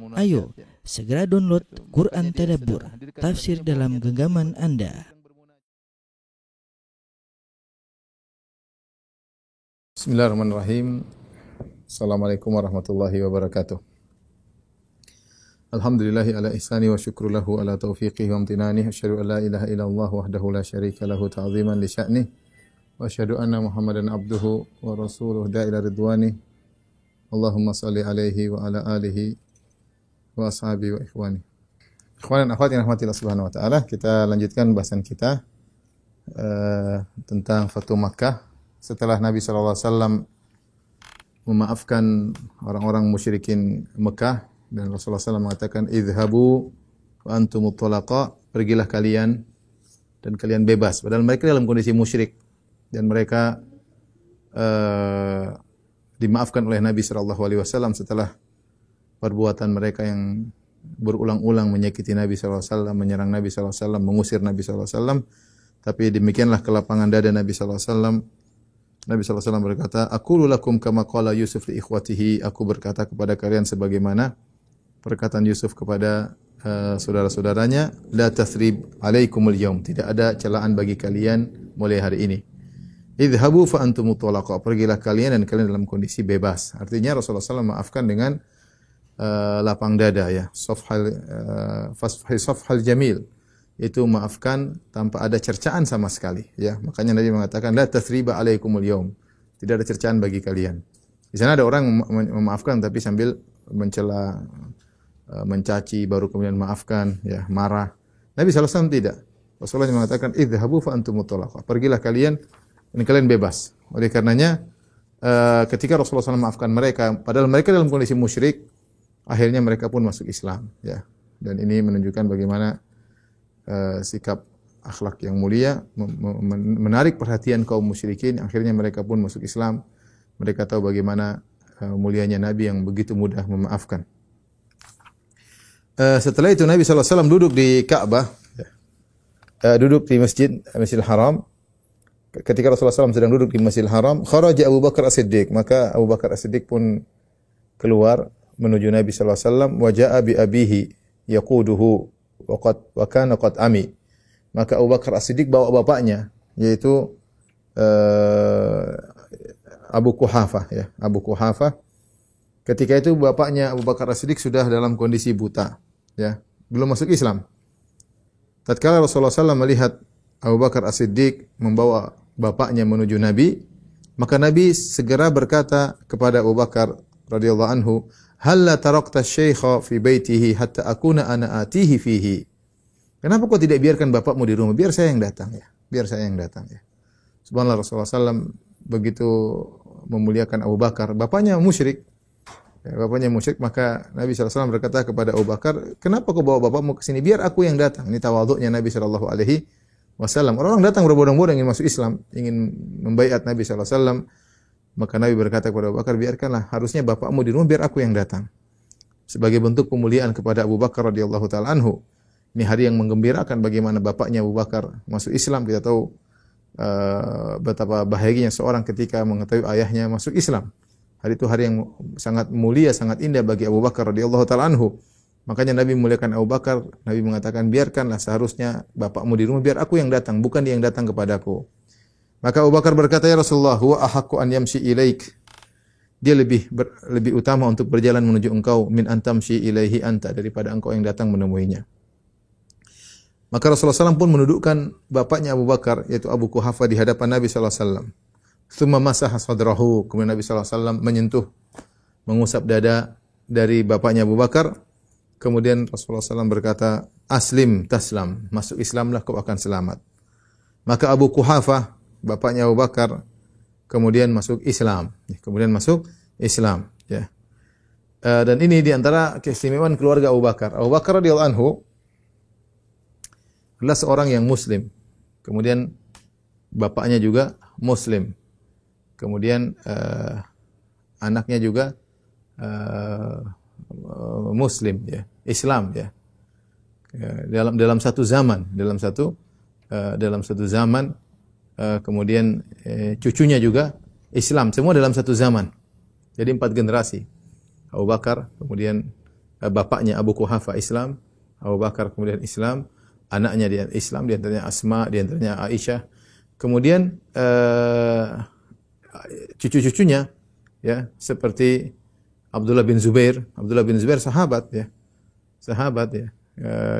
Ayo, segera download Quran Tadabbur, tafsir dalam genggaman Anda. Bismillahirrahmanirrahim. Assalamualaikum warahmatullahi wabarakatuh. Alhamdulillahi ala ihsani wa syukru lahu ala taufiqihi wa amtinani. Asyhadu an la ilaha illallah wahdahu la syarika lahu ta'ziman li sya'nih. Wa asyhadu anna Muhammadan abduhu wa rasuluh da'ila ridwani. Allahumma salli alaihi wa ala alihi wa ashabi wa ikhwani. Ikhwan dan akhwat yang rahmati Allah Subhanahu wa taala, kita lanjutkan bahasan kita uh, tentang Fatu Makkah setelah Nabi sallallahu alaihi wasallam memaafkan orang-orang musyrikin Mekah dan Rasulullah SAW mengatakan idhabu wa antum pergilah kalian dan kalian bebas padahal mereka dalam kondisi musyrik dan mereka uh, dimaafkan oleh Nabi sallallahu alaihi wasallam setelah perbuatan mereka yang berulang-ulang menyakiti Nabi SAW, menyerang Nabi SAW, mengusir Nabi SAW. Tapi demikianlah kelapangan dada Nabi SAW. Nabi SAW berkata, Aku lulakum kama qala Yusuf li ikhwatihi. Aku berkata kepada kalian sebagaimana perkataan Yusuf kepada uh, saudara-saudaranya, La tathrib alaikumul yawm. Tidak ada celaan bagi kalian mulai hari ini. Idhabu fa antum Pergilah kalian dan kalian dalam kondisi bebas. Artinya Rasulullah SAW maafkan dengan uh, lapang dada ya. Sofhal uh, sofhal jamil. Itu maafkan tanpa ada cercaan sama sekali ya. Makanya Nabi mengatakan la tathriba alaikumul yaum tidak ada cercaan bagi kalian. Di sana ada orang memaafkan tapi sambil mencela uh, mencaci baru kemudian maafkan ya marah. Nabi SAW tidak. Rasulullah mengatakan idhabu fa antum pergilah kalian dan kalian bebas. Oleh karenanya ketika Rasulullah SAW maafkan mereka padahal mereka dalam kondisi musyrik akhirnya mereka pun masuk Islam ya. Dan ini menunjukkan bagaimana uh, sikap akhlak yang mulia menarik perhatian kaum musyrikin. Akhirnya mereka pun masuk Islam. Mereka tahu bagaimana uh, mulianya Nabi yang begitu mudah memaafkan. Uh, setelah itu Nabi SAW duduk di Ka'bah uh, duduk di masjid Masjidil Haram. Ketika Rasulullah SAW sedang duduk di Masjidil Haram kharaja Abu Bakar As-Siddiq. Maka Abu Bakar As-Siddiq pun keluar menuju Nabi sallallahu alaihi wasallam wa jaa bi abihi yaquduhu wa qad wa kana qad ami. Maka Abu Bakar As-Siddiq bawa bapaknya yaitu uh, Abu Kuhafah ya, Abu Kuhafah. Ketika itu bapaknya Abu Bakar As-Siddiq sudah dalam kondisi buta ya, belum masuk Islam. Tatkala Rasulullah SAW melihat Abu Bakar As-Siddiq membawa bapaknya menuju Nabi, maka Nabi segera berkata kepada Abu Bakar radhiyallahu anhu, Halla tarakta syaikha fi baitihi hatta akuna ana atihi fihi. Kenapa kau tidak biarkan bapakmu di rumah? Biar saya yang datang ya. Biar saya yang datang ya. Subhanallah Rasulullah SAW begitu memuliakan Abu Bakar. Bapaknya musyrik. Ya, bapaknya musyrik, maka Nabi SAW berkata kepada Abu Bakar, kenapa kau bawa bapakmu ke sini? Biar aku yang datang. Ini tawaduknya Nabi SAW. Orang-orang datang berbondong-bondong ingin masuk Islam, ingin membaiat Nabi SAW. Maka Nabi berkata kepada Abu Bakar, biarkanlah harusnya bapakmu di rumah biar aku yang datang. Sebagai bentuk pemuliaan kepada Abu Bakar radhiyallahu taala anhu. Ini hari yang menggembirakan bagaimana bapaknya Abu Bakar masuk Islam. Kita tahu uh, betapa bahagianya seorang ketika mengetahui ayahnya masuk Islam. Hari itu hari yang sangat mulia, sangat indah bagi Abu Bakar radhiyallahu taala anhu. Makanya Nabi memuliakan Abu Bakar, Nabi mengatakan biarkanlah seharusnya bapakmu di rumah biar aku yang datang, bukan dia yang datang kepadaku. Maka Abu Bakar berkata, "Ya Rasulullah, huwa ahaqqu an yamshi ilaik." Dia lebih ber, lebih utama untuk berjalan menuju engkau min antamshi ilaihi anta daripada engkau yang datang menemuinya. Maka Rasulullah SAW pun menundukkan bapaknya Abu Bakar yaitu Abu Kuhafa di hadapan Nabi sallallahu alaihi. Thumma masaha sadrahu. Kemudian Nabi wasallam menyentuh mengusap dada dari bapaknya Abu Bakar. Kemudian Rasulullah SAW berkata, "Aslim taslam." Masuk Islamlah kau akan selamat. Maka Abu Kuhafa bapaknya Abu Bakar kemudian masuk Islam, kemudian masuk Islam, ya. Uh, dan ini di antara keistimewaan keluarga Abu Bakar. Abu Bakar radhiyallahu anhu adalah seorang yang Muslim. Kemudian bapaknya juga Muslim. Kemudian uh, anaknya juga uh, Muslim, ya, Islam, ya. Dalam dalam satu zaman, dalam satu uh, dalam satu zaman Eh, kemudian uh, cucunya juga Islam, semua dalam satu zaman. Jadi empat generasi. Abu Bakar, kemudian eh, bapaknya Abu Kuhafa Islam, Abu Bakar kemudian Islam, anaknya dia Islam, di antaranya Asma, di antaranya Aisyah. Kemudian cucu-cucunya ya seperti Abdullah bin Zubair, Abdullah bin Zubair sahabat ya. Sahabat ya.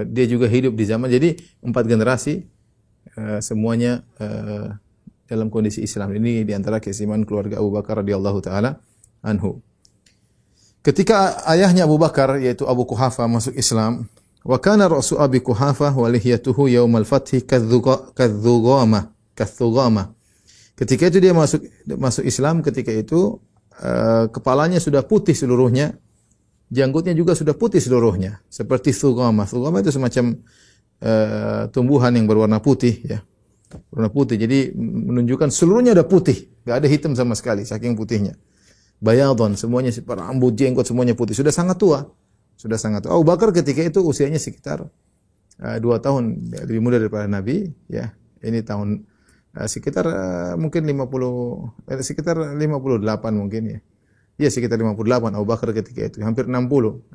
Dia juga hidup di zaman jadi empat generasi uh, semuanya uh, dalam kondisi Islam. Ini di antara keistimewaan keluarga Abu Bakar radhiyallahu taala anhu. Ketika ayahnya Abu Bakar yaitu Abu Kuhafa masuk Islam, wa kana ra'su Abi Kuhafa wa lihiyatuhu yaumal fathi kadzugama, kadzugama. Ketika itu dia masuk masuk Islam ketika itu uh, kepalanya sudah putih seluruhnya, janggutnya juga sudah putih seluruhnya, seperti thugama. Thugama itu semacam uh, tumbuhan yang berwarna putih ya. Warna putih. Jadi menunjukkan seluruhnya ada putih, enggak ada hitam sama sekali saking putihnya bayadon, semuanya rambut jenggot semuanya putih. Sudah sangat tua. Sudah sangat tua. Abu Bakar ketika itu usianya sekitar uh, dua tahun lebih muda daripada Nabi, ya. Ini tahun uh, sekitar uh, mungkin 50 eh, sekitar 58 mungkin ya. Ya sekitar 58 Abu Bakar ketika itu, hampir 60.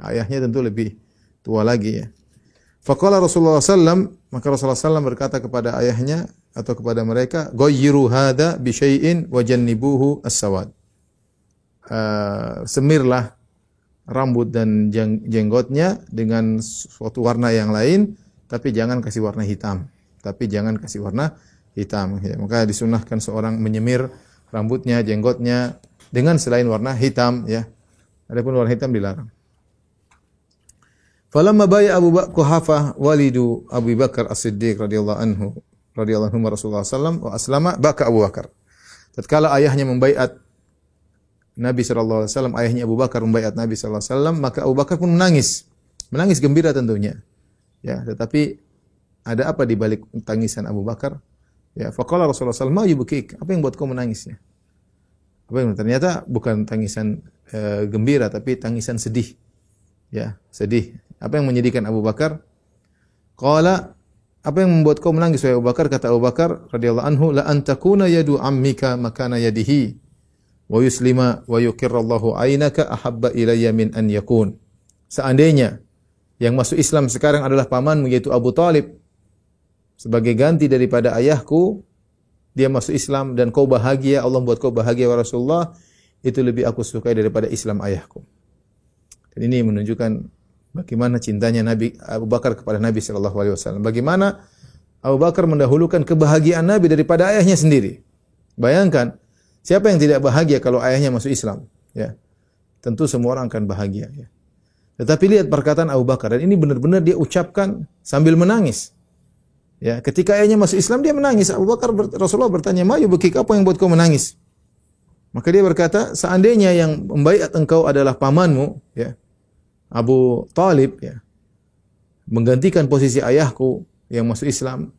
Ayahnya tentu lebih tua lagi ya. Faqala Rasulullah sallam, maka Rasulullah sallam berkata kepada ayahnya atau kepada mereka, "Ghayyiru hadza bi syai'in wa jannibuhu as-sawad." uh, semirlah rambut dan jenggotnya dengan suatu warna yang lain, tapi jangan kasih warna hitam. Tapi jangan kasih warna hitam. Ya, maka disunahkan seorang menyemir rambutnya, jenggotnya dengan selain warna hitam. Ya, adapun warna hitam dilarang. Falamma baya Abu Bakar Kuhafah walidu Abu Bakar As-Siddiq radhiyallahu anhu radhiyallahu anhu Rasulullah sallam wa aslama baka Abu Bakar. Tatkala ayahnya membaiat Nabi SAW, ayahnya Abu Bakar membaiat Nabi SAW, maka Abu Bakar pun menangis. Menangis gembira tentunya. Ya, tetapi ada apa di balik tangisan Abu Bakar? Ya, faqala Rasulullah SAW, "Ma yubkik?" Apa yang buat kau menangis ya? Apa yang ternyata bukan tangisan e, gembira tapi tangisan sedih. Ya, sedih. Apa yang menyedihkan Abu Bakar? Qala apa yang membuat kau menangis wahai Abu Bakar? Kata Abu Bakar radhiyallahu anhu, la antakuna yadu ammika makana yadihi wa yuslima wa yukirrallahu ainaka ahabba ilayya min an yakun. Seandainya yang masuk Islam sekarang adalah pamanmu yaitu Abu Talib sebagai ganti daripada ayahku dia masuk Islam dan kau bahagia Allah buat kau bahagia wa Rasulullah itu lebih aku sukai daripada Islam ayahku. Dan ini menunjukkan bagaimana cintanya Nabi Abu Bakar kepada Nabi sallallahu alaihi wasallam. Bagaimana Abu Bakar mendahulukan kebahagiaan Nabi daripada ayahnya sendiri. Bayangkan Siapa yang tidak bahagia kalau ayahnya masuk Islam? Ya. Tentu semua orang akan bahagia ya. Tetapi lihat perkataan Abu Bakar dan ini benar-benar dia ucapkan sambil menangis. Ya, ketika ayahnya masuk Islam dia menangis. Abu Bakar Rasulullah bertanya, "Mayu bekik apa yang buat kau menangis?" Maka dia berkata, "Seandainya yang membaiat engkau adalah pamanmu, ya, Abu Talib, ya, menggantikan posisi ayahku yang masuk Islam,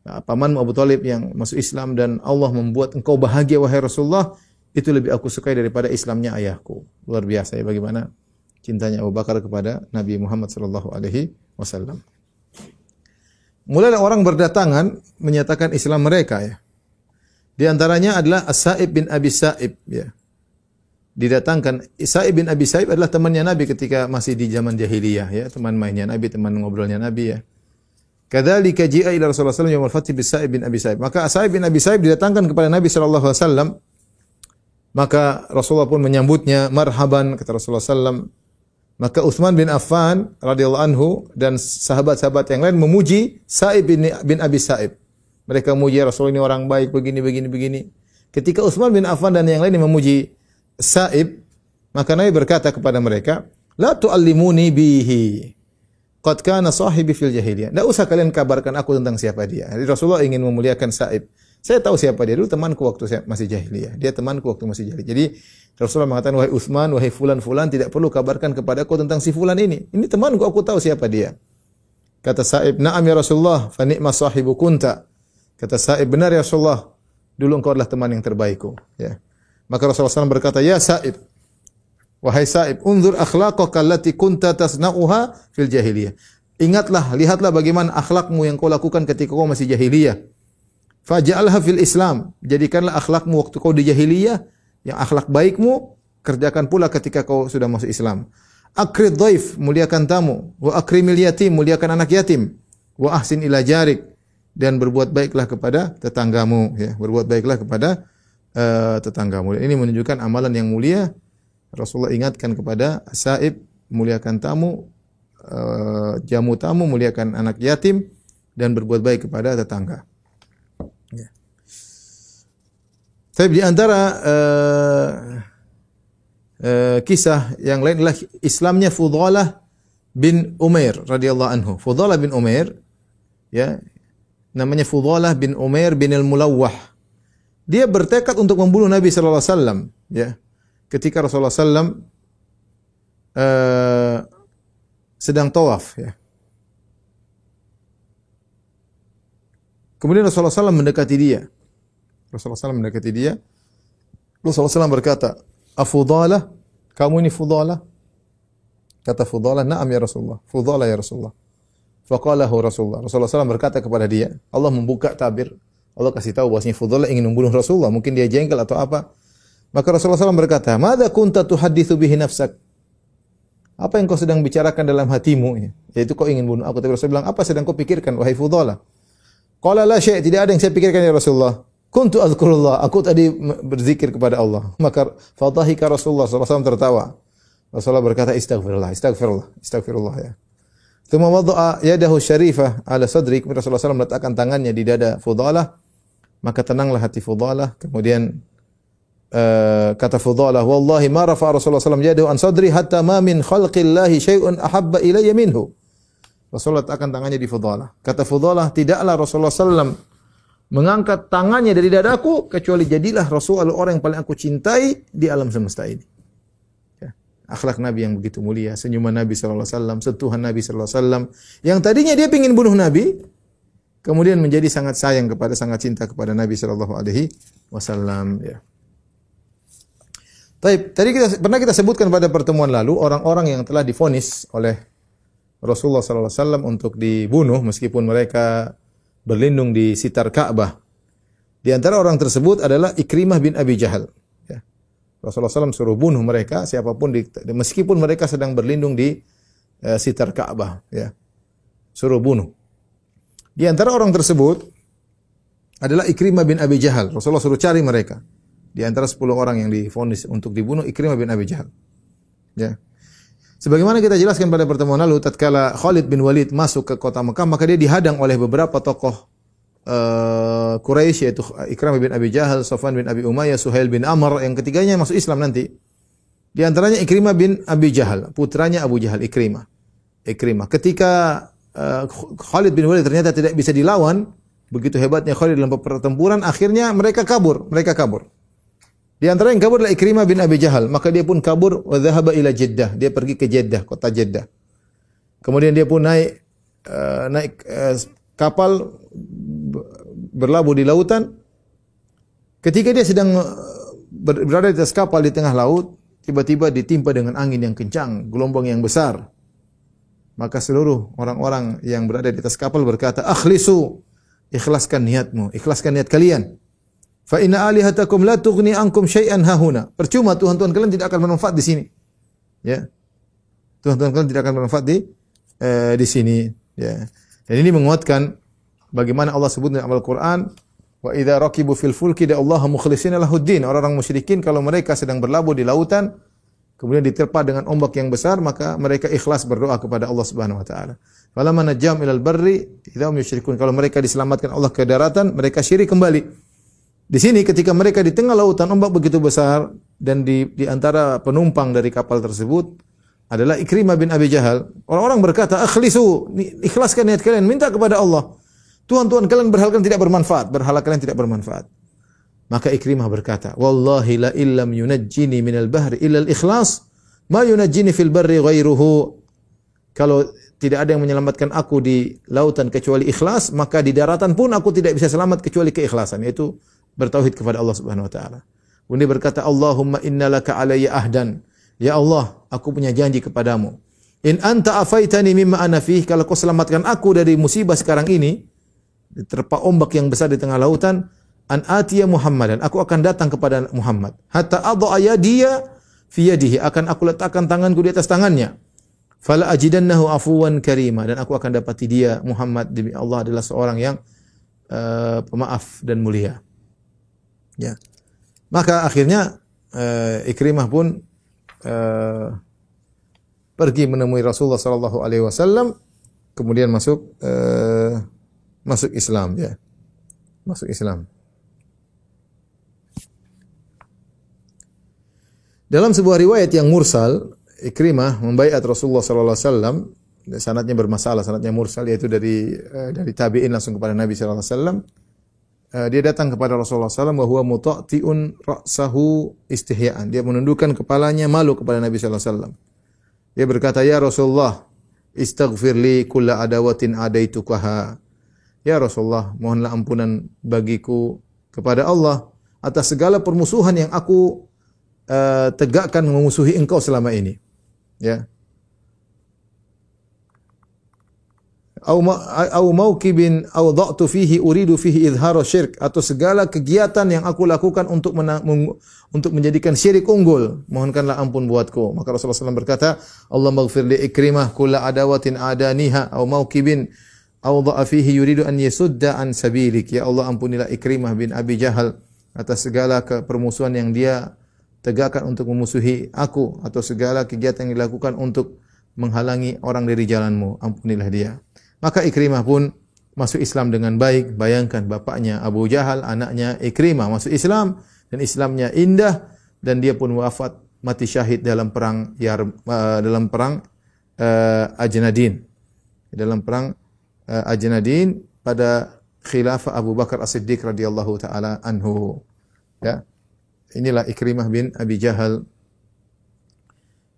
Ya, pamanmu Abu Talib yang masuk Islam dan Allah membuat engkau bahagia wahai Rasulullah, itu lebih aku sukai daripada Islamnya ayahku. Luar biasa ya bagaimana cintanya Abu Bakar kepada Nabi Muhammad sallallahu alaihi wasallam. Mulailah orang berdatangan menyatakan Islam mereka ya. Di antaranya adalah As-Sa'ib bin Abi Sa'ib ya. Didatangkan Sa'ib bin Abi Sa'ib adalah temannya Nabi ketika masih di zaman jahiliyah ya, teman mainnya Nabi, teman ngobrolnya Nabi ya. Kadzalika ji'a ila Rasulullah sallallahu alaihi wasallam bi Sa'ib bin Abi Sa'ib. Maka Sa'ib bin Abi Sa'ib didatangkan kepada Nabi sallallahu alaihi wasallam. Maka Rasulullah pun menyambutnya, marhaban kata Rasulullah sallam. Maka Utsman bin Affan radhiyallahu anhu dan sahabat-sahabat yang lain memuji Sa'ib bin, bin Abi Sa'ib. Mereka memuji Rasulullah ini orang baik begini begini begini. Ketika Utsman bin Affan dan yang lain memuji Sa'ib, maka Nabi berkata kepada mereka, "La tu'allimuni bihi." Qad kana sahibi fil jahiliyah. Tidak usah kalian kabarkan aku tentang siapa dia. Jadi Rasulullah ingin memuliakan Sa'ib. Saya tahu siapa dia dulu temanku waktu saya masih jahiliyah. Dia temanku waktu masih jahiliyah. Jadi Rasulullah mengatakan wahai Utsman, wahai fulan fulan tidak perlu kabarkan kepada aku tentang si fulan ini. Ini temanku aku tahu siapa dia. Kata Sa'ib, "Na'am ya Rasulullah, fa ni'ma sahibu kunta." Kata Sa'ib, "Benar ya Rasulullah, dulu engkau adalah teman yang terbaikku." Ya. Maka Rasulullah SAW berkata, "Ya Sa'ib, Wahai Sa'ib, unzur akhlaqaka allati kunta tasna'uha fil jahiliyah. Ingatlah, lihatlah bagaimana akhlakmu yang kau lakukan ketika kau masih jahiliyah. Faj'alha fil Islam. Jadikanlah akhlakmu waktu kau di jahiliyah, yang akhlak baikmu kerjakan pula ketika kau sudah masuk Islam. Akrid dhaif, muliakan tamu. Wa akrimil yatim, muliakan anak yatim. Wa ahsin ila jarik dan berbuat baiklah kepada tetanggamu ya, berbuat baiklah kepada uh, tetanggamu. Ini menunjukkan amalan yang mulia. Rasulullah ingatkan kepada saib muliakan tamu, uh, jamu tamu, muliakan anak yatim dan berbuat baik kepada tetangga. Ya. Tapi di antara uh, uh, kisah yang lain adalah Islamnya Fudalah bin Umair radhiyallahu anhu. Fudalah bin Umair ya namanya Fudalah bin Umair bin al-Mulawwah. Dia bertekad untuk membunuh Nabi sallallahu alaihi wasallam, ya. Ketika Rasulullah sallam uh, sedang tawaf, ya. Kemudian Rasulullah SAW mendekati dia. Rasulullah SAW mendekati dia. Rasulullah SAW berkata, Afudalah, kamu ini Fudalah? Kata Fudalah, naam ya Rasulullah. Fudalah ya Rasulullah. Faqalahu Rasulullah. Rasulullah SAW berkata kepada dia, Allah membuka tabir. Allah kasih tahu bahwasanya Fudalah ingin membunuh Rasulullah. Mungkin dia jengkel atau apa. Maka Rasulullah SAW berkata, Mada kunta tuhadithu bihi nafsak? Apa yang kau sedang bicarakan dalam hatimu? Yaitu kau ingin bunuh aku. Tapi Rasulullah bilang, apa sedang kau pikirkan, wahai Fudalah? Qala la syai' tidak ada yang saya pikirkan ya Rasulullah. Kuntu azkurullah. Aku tadi berzikir kepada Allah. Maka fadhahika Rasulullah SAW tertawa. Rasulullah berkata, istighfirullah, istighfirullah, istighfirullah ya. Thumma wada'a yadahu syarifah ala sadri. Kemudian Rasulullah SAW meletakkan tangannya di dada Fudalah. Maka tenanglah hati Fudalah. Kemudian uh, kata Fudalah, Wallahi ma rafa Rasulullah SAW yadahu an sadri hatta ma min khalqillahi syai'un ahabba ilayya minhu. Rasulullah letakkan tangannya di Fudalah. Kata Fudalah, tidaklah Rasulullah SAW mengangkat tangannya dari dadaku kecuali jadilah Rasul orang yang paling aku cintai di alam semesta ini akhlak Nabi yang begitu mulia, senyuman Nabi sallallahu alaihi wasallam, sentuhan Nabi sallallahu alaihi wasallam. Yang tadinya dia ingin bunuh Nabi, kemudian menjadi sangat sayang kepada sangat cinta kepada Nabi sallallahu alaihi wasallam ya. Taib, tadi kita pernah kita sebutkan pada pertemuan lalu orang-orang yang telah difonis oleh Rasulullah sallallahu alaihi wasallam untuk dibunuh meskipun mereka berlindung di sekitar Ka'bah. Di antara orang tersebut adalah Ikrimah bin Abi Jahal. Rasulullah SAW suruh bunuh mereka siapa pun di, meskipun mereka sedang berlindung di uh, sitar Ka'bah ya. Suruh bunuh. Di antara orang tersebut adalah Ikrimah bin Abi Jahal. Rasulullah suruh cari mereka. Di antara 10 orang yang difonis untuk dibunuh Ikrimah bin Abi Jahal. Ya. Sebagaimana kita jelaskan pada pertemuan lalu tatkala Khalid bin Walid masuk ke kota Mekah maka dia dihadang oleh beberapa tokoh uh, Quraisy yaitu Ikram bin Abi Jahal, Sofan bin Abi Umayyah, Suhail bin Amr yang ketiganya masuk Islam nanti. Di antaranya Ikrimah bin Abi Jahal, putranya Abu Jahal Ikrimah. Ikrimah. Ketika uh, Khalid bin Walid ternyata tidak bisa dilawan, begitu hebatnya Khalid dalam pertempuran, akhirnya mereka kabur, mereka kabur. Di antara yang kabur adalah Ikrimah bin Abi Jahal, maka dia pun kabur wa dhahaba ila Jeddah, dia pergi ke Jeddah, kota Jeddah. Kemudian dia pun naik uh, naik uh, kapal berlabuh di lautan. Ketika dia sedang berada di atas kapal di tengah laut, tiba-tiba ditimpa dengan angin yang kencang, gelombang yang besar. Maka seluruh orang-orang yang berada di atas kapal berkata, "Akhlisu, ikhlaskan niatmu, ikhlaskan niat kalian." Fa inna alihatakum la tughni ankum syai'an hahuna. Percuma Tuhan-Tuhan kalian tidak akan bermanfaat di sini. Ya. Tuhan-Tuhan kalian tidak akan bermanfaat di eh, di sini, ya. Dan ini menguatkan Bagaimana Allah sebut dalam Al-Quran, Wa idza rakibu fil fulki da Allah mukhlishina lahuddin. Orang-orang musyrikin kalau mereka sedang berlabuh di lautan, kemudian diterpa dengan ombak yang besar, maka mereka ikhlas berdoa kepada Allah Subhanahu wa taala. Falamma najam ilal barri idza hum yusyrikun. Kalau mereka diselamatkan Allah ke daratan, mereka syirik kembali. Di sini ketika mereka di tengah lautan ombak begitu besar dan di, di antara penumpang dari kapal tersebut adalah Ikrimah bin Abi Jahal. Orang-orang berkata, "Akhlisu, ikhlaskan niat kalian, minta kepada Allah." Tuhan-Tuhan kalian berhala kalian tidak bermanfaat, berhala kalian tidak bermanfaat. Maka Ikrimah berkata, Wallahi la illam yunajjini minal bahri illa al-ikhlas, ma yunajjini fil barri ghairuhu. Kalau tidak ada yang menyelamatkan aku di lautan kecuali ikhlas, maka di daratan pun aku tidak bisa selamat kecuali keikhlasan, yaitu bertauhid kepada Allah Subhanahu wa taala. Kemudian berkata, Allahumma innalaka alayya ahdan. Ya Allah, aku punya janji kepadamu. In anta afaitani mimma ana fih, kalau kau selamatkan aku dari musibah sekarang ini, diterpa ombak yang besar di tengah lautan an atiya Muhammad dan aku akan datang kepada Muhammad hatta adha dia fi yadihi akan aku letakkan tanganku di atas tangannya. Fala ajidannahu afuwan karima dan aku akan dapati dia Muhammad demi Allah adalah seorang yang uh, pemaaf dan mulia. Ya. Maka akhirnya uh, Ikrimah pun uh, pergi menemui Rasulullah sallallahu alaihi wasallam kemudian masuk uh, masuk Islam ya. Masuk Islam. Dalam sebuah riwayat yang mursal, Ikrimah membaiat Rasulullah sallallahu alaihi wasallam, sanadnya bermasalah, sanadnya mursal yaitu dari uh, dari tabi'in langsung kepada Nabi sallallahu alaihi wasallam. Uh, dia datang kepada Rasulullah SAW bahwa muta'tiun ra'sahu istihya'an. Dia menundukkan kepalanya malu kepada Nabi wasallam. Dia berkata, "Ya Rasulullah, istaghfir li kulla adawatin adaitukaha." Ya Rasulullah, mohonlah ampunan bagiku kepada Allah atas segala permusuhan yang aku uh, tegakkan memusuhi engkau selama ini. Ya. Au au mauqibin au dha'tu fihi uridu fihi idhara syirk atau segala kegiatan yang aku lakukan untuk untuk menjadikan syirik unggul mohonkanlah ampun buatku maka Rasulullah SAW berkata Allah maghfir li ikrimah kulla adawatin adaniha au mauqibin au dha'a fihi yuridu an yasudda an sabilik ya Allah ampunilah ikrimah bin Abi Jahal atas segala permusuhan yang dia tegakkan untuk memusuhi aku atau segala kegiatan yang dilakukan untuk menghalangi orang dari jalanmu, ampunilah dia. Maka Ikrimah pun masuk Islam dengan baik. Bayangkan bapaknya Abu Jahal, anaknya Ikrimah masuk Islam dan Islamnya indah dan dia pun wafat mati syahid dalam perang Yar, uh, dalam perang uh, Ajnadin. Dalam perang uh, Ajnadin pada khilafah Abu Bakar As-Siddiq radhiyallahu taala anhu. Ya. Inilah Ikrimah bin Abi Jahal.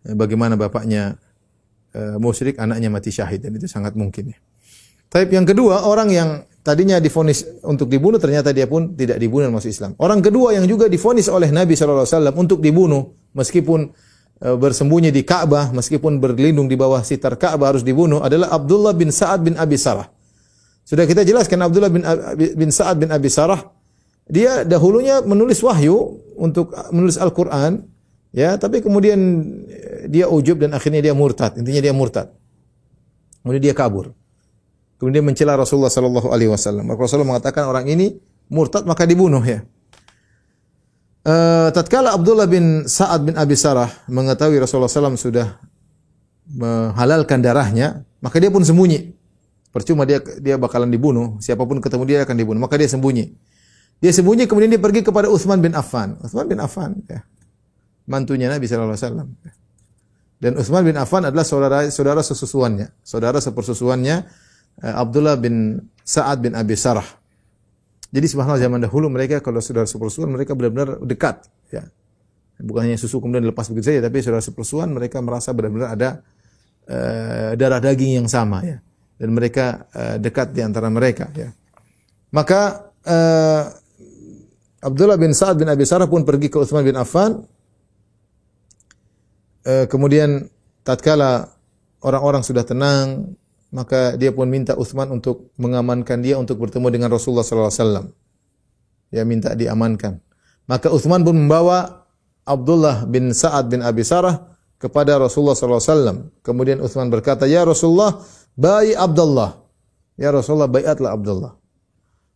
Eh, bagaimana bapaknya uh, musyrik, anaknya mati syahid dan itu sangat mungkin ya. Tapi yang kedua, orang yang tadinya difonis untuk dibunuh ternyata dia pun tidak dibunuh masuk Islam. Orang kedua yang juga difonis oleh Nabi SAW untuk dibunuh meskipun uh, bersembunyi di Ka'bah, meskipun berlindung di bawah sitar Ka'bah harus dibunuh adalah Abdullah bin Sa'ad bin Abi Sarah. Sudah kita jelaskan Abdullah bin, bin Sa'ad bin Abi Sarah dia dahulunya menulis wahyu untuk menulis Al-Qur'an ya, tapi kemudian eh, dia ujub dan akhirnya dia murtad. Intinya dia murtad. Kemudian dia kabur. Kemudian mencela Rasulullah sallallahu alaihi wasallam. Rasulullah mengatakan orang ini murtad maka dibunuh ya. Uh, tatkala Abdullah bin Sa'ad bin Abi Sarah mengetahui Rasulullah SAW sudah menghalalkan darahnya, maka dia pun sembunyi. Percuma dia dia bakalan dibunuh, siapa pun ketemu dia akan dibunuh, maka dia sembunyi. Dia sembunyi kemudian dia pergi kepada Utsman bin Affan. Utsman bin Affan ya. Mantunya Nabi sallallahu alaihi wasallam. Dan Utsman bin Affan adalah saudara saudara sesusuannya, saudara sepersusuannya uh, Abdullah bin Sa'ad bin Abi Sarah. Jadi subhanallah zaman dahulu mereka kalau saudara sepersusuan mereka benar-benar dekat ya. Bukan hanya susu kemudian lepas begitu saja tapi saudara sepersusuan mereka merasa benar-benar ada uh, darah daging yang sama ya. Dan mereka uh, dekat di antara mereka ya. Maka uh, Abdullah bin Sa'ad bin Abi Sarah pun pergi ke Utsman bin Affan. E, kemudian tatkala orang-orang sudah tenang, maka dia pun minta Utsman untuk mengamankan dia untuk bertemu dengan Rasulullah sallallahu alaihi wasallam. Dia minta diamankan. Maka Utsman pun membawa Abdullah bin Sa'ad bin Abi Sarah kepada Rasulullah sallallahu alaihi wasallam. Kemudian Utsman berkata, "Ya Rasulullah, bai Abdullah." Ya Rasulullah, baiatlah Abdullah.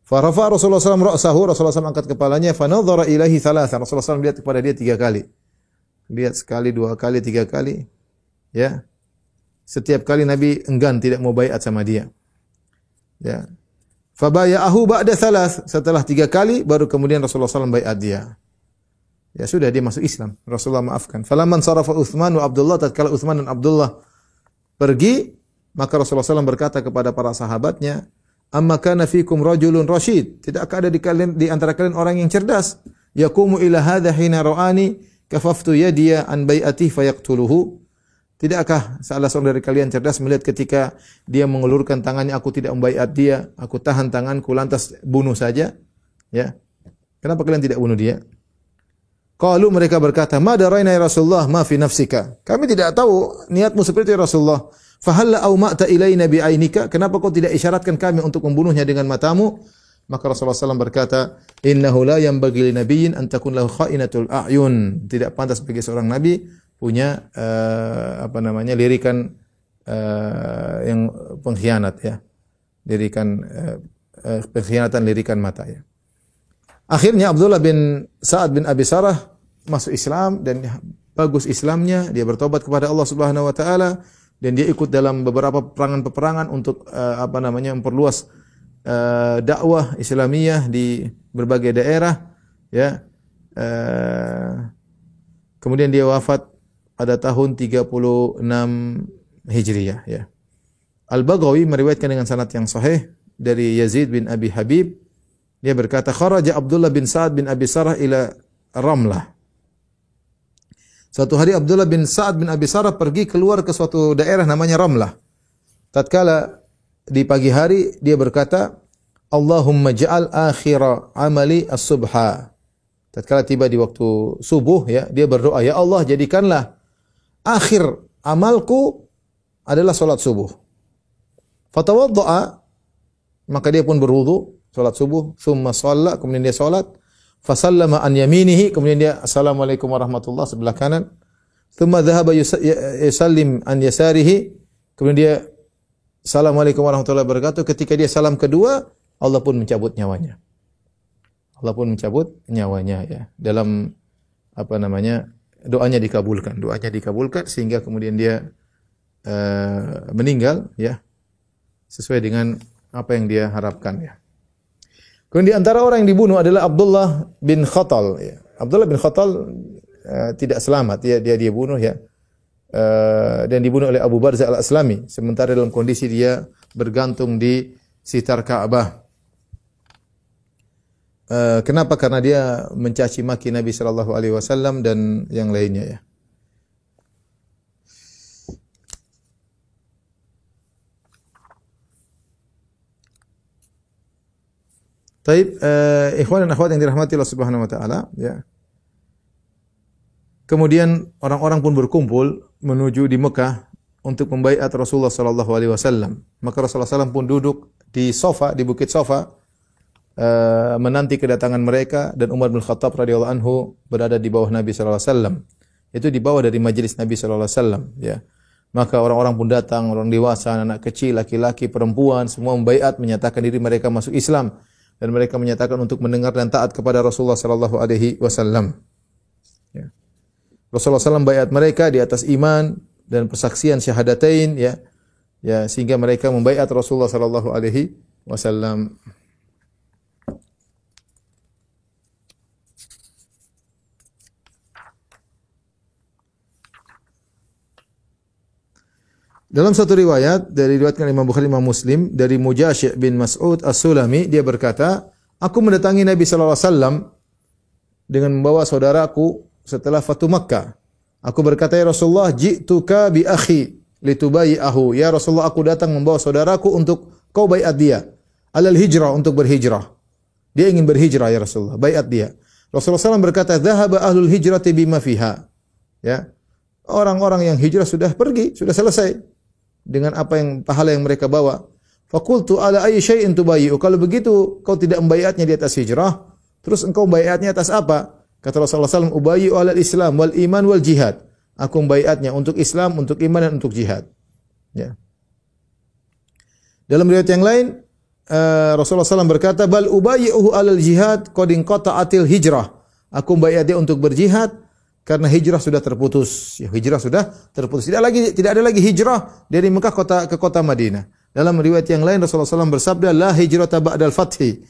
Farafa Rasulullah SAW ra'sahu, Rasulullah SAW angkat kepalanya, fanadhara ilahi thalathan. Rasulullah SAW lihat kepada dia tiga kali. Lihat sekali, dua kali, tiga kali. Ya. Setiap kali Nabi enggan tidak mau bayat sama dia. Ya. Fabaya'ahu ba'da thalath. Setelah tiga kali, baru kemudian Rasulullah SAW bayat dia. Ya sudah, dia masuk Islam. Rasulullah maafkan. Falaman sarafa Uthman wa Abdullah, tatkala Uthman dan Abdullah pergi, maka Rasulullah SAW berkata kepada para sahabatnya, Amma kana fikum rajulun rasyid. Tidakkah ada di kalian di antara kalian orang yang cerdas? Yakumu ila hadha hina ra'ani kafaftu yadiya an bai'ati fayaqtuluhu. Tidakkah salah seorang dari kalian cerdas melihat ketika dia mengulurkan tangannya aku tidak membaiat dia, aku tahan tanganku lantas bunuh saja? Ya. Kenapa kalian tidak bunuh dia? Qalu mereka berkata, "Ma daraina ya Rasulullah ma fi nafsika." Kami tidak tahu niatmu seperti ya Rasulullah. Fahalla au ma'ta ilaina bi ainika? Kenapa kau tidak isyaratkan kami untuk membunuhnya dengan matamu? Maka Rasulullah SAW berkata, Innahu la yang bagi nabiyyin an takun lahu kha'inatul a'yun. Tidak pantas bagi seorang nabi punya uh, apa namanya lirikan uh, yang pengkhianat ya. Lirikan uh, pengkhianatan lirikan mata ya. Akhirnya Abdullah bin Sa'ad bin Abi Sarah masuk Islam dan bagus Islamnya, dia bertobat kepada Allah Subhanahu wa taala dan dia ikut dalam beberapa peperangan-peperangan untuk uh, apa namanya memperluas uh, dakwah Islamiyah di berbagai daerah ya. Uh, kemudian dia wafat pada tahun 36 Hijriah ya. Al-Baghawi meriwayatkan dengan sanad yang sahih dari Yazid bin Abi Habib. Dia berkata kharaja Abdullah bin Sa'ad bin Abi Sarah ila Ramlah Suatu hari Abdullah bin Sa'ad bin Abi Sarah pergi keluar ke suatu daerah namanya Ramlah. Tatkala di pagi hari dia berkata, Allahumma ja'al akhira amali as-subha. Tatkala tiba di waktu subuh ya, dia berdoa, ya Allah jadikanlah akhir amalku adalah salat subuh. Fatawadda'a maka dia pun berwudu salat subuh, thumma shalla, kemudian dia salat, fasallama an yaminihi, kemudian dia assalamualaikum warahmatullahi sebelah kanan. Thumma dhahaba yusallim an yasarihi, kemudian dia Assalamualaikum warahmatullahi wabarakatuh. Ketika dia salam kedua, Allah pun mencabut nyawanya. Allah pun mencabut nyawanya ya. Dalam apa namanya? doanya dikabulkan. Doanya dikabulkan sehingga kemudian dia uh, meninggal ya. Sesuai dengan apa yang dia harapkan ya. Kemudian di antara orang yang dibunuh adalah Abdullah bin Khatal ya. Abdullah bin Khatal uh, tidak selamat ya dia dia bunuh ya uh, dan dibunuh oleh Abu Barzah al-Aslami sementara dalam kondisi dia bergantung di sekitar Ka'bah. Uh, kenapa? Karena dia mencaci maki Nabi sallallahu alaihi wasallam dan yang lainnya ya. Taib, uh, ikhwan dan akhwat yang dirahmati Allah Subhanahu wa taala, ya. Kemudian orang-orang pun berkumpul menuju di Mekah untuk membaiat Rasulullah sallallahu alaihi wasallam. Maka Rasulullah SAW pun duduk di sofa di Bukit Sofa uh, menanti kedatangan mereka dan Umar bin Khattab radhiyallahu anhu berada di bawah Nabi sallallahu alaihi wasallam. Itu di bawah dari majelis Nabi sallallahu alaihi wasallam, ya. Maka orang-orang pun datang, orang dewasa, anak, -anak kecil, laki-laki, perempuan, semua membaiat menyatakan diri mereka masuk Islam dan mereka menyatakan untuk mendengar dan taat kepada Rasulullah sallallahu alaihi wasallam. Ya. Rasulullah SAW bayat mereka di atas iman dan persaksian syahadatain ya ya sehingga mereka membaiat Rasulullah sallallahu alaihi wasallam. Dalam satu riwayat dari riwayatkan Imam Bukhari Imam Muslim dari Mujashih bin Mas'ud As-Sulami dia berkata, "Aku mendatangi Nabi sallallahu alaihi wasallam dengan membawa saudaraku setelah Fatu Makkah. Aku berkata, Ya Rasulullah, ji'tuka bi akhi litubayi'ahu. Ya Rasulullah, aku datang membawa saudaraku untuk kau bayat dia. Alal hijrah, untuk berhijrah. Dia ingin berhijrah, Ya Rasulullah. Bayat dia. Rasulullah SAW berkata, Zahaba ahlul hijrati bima fiha. Ya. Orang-orang yang hijrah sudah pergi, sudah selesai. Dengan apa yang pahala yang mereka bawa. Fakultu ala ayyi syai'in tubayi'u. Kalau begitu, kau tidak membayatnya di atas hijrah, terus engkau membayatnya atas apa? Kata Rasulullah SAW, Ubayyu alal Islam wal iman wal jihad. Aku membayatnya untuk Islam, untuk iman dan untuk jihad. Ya. Dalam riwayat yang lain, uh, Rasulullah SAW berkata, Bal ubayyuhu alal jihad kota atil hijrah. Aku membayat dia untuk berjihad karena hijrah sudah terputus. Ya, hijrah sudah terputus. Tidak lagi tidak ada lagi hijrah dari Mekah kota ke kota Madinah. Dalam riwayat yang lain Rasulullah SAW bersabda, La hijrah ba'dal fathi.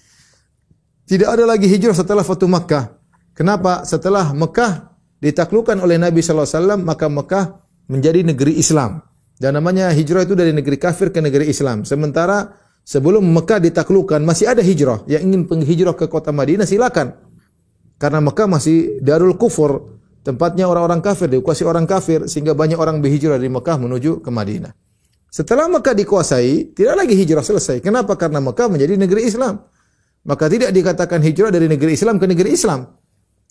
Tidak ada lagi hijrah setelah Fatu Makkah. Kenapa? Setelah Mekah ditaklukkan oleh Nabi wasallam, maka Mekah menjadi negeri Islam. Dan namanya hijrah itu dari negeri kafir ke negeri Islam. Sementara sebelum Mekah ditaklukkan masih ada hijrah. Yang ingin penghijrah ke kota Madinah silakan. Karena Mekah masih darul kufur, tempatnya orang-orang kafir, dikuasai orang kafir sehingga banyak orang berhijrah dari Mekah menuju ke Madinah. Setelah Mekah dikuasai, tidak lagi hijrah selesai. Kenapa? Karena Mekah menjadi negeri Islam. Maka tidak dikatakan hijrah dari negeri Islam ke negeri Islam.